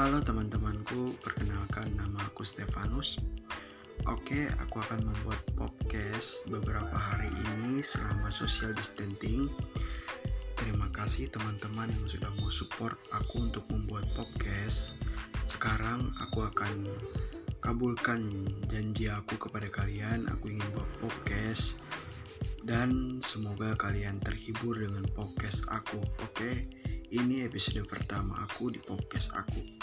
Halo teman-temanku, perkenalkan nama aku Stefanus. Oke, aku akan membuat podcast beberapa hari ini selama social distancing. Terima kasih teman-teman yang sudah mau support aku untuk membuat podcast. Sekarang aku akan kabulkan janji aku kepada kalian. Aku ingin buat podcast dan semoga kalian terhibur dengan podcast aku. Oke, ini episode pertama aku di podcast aku.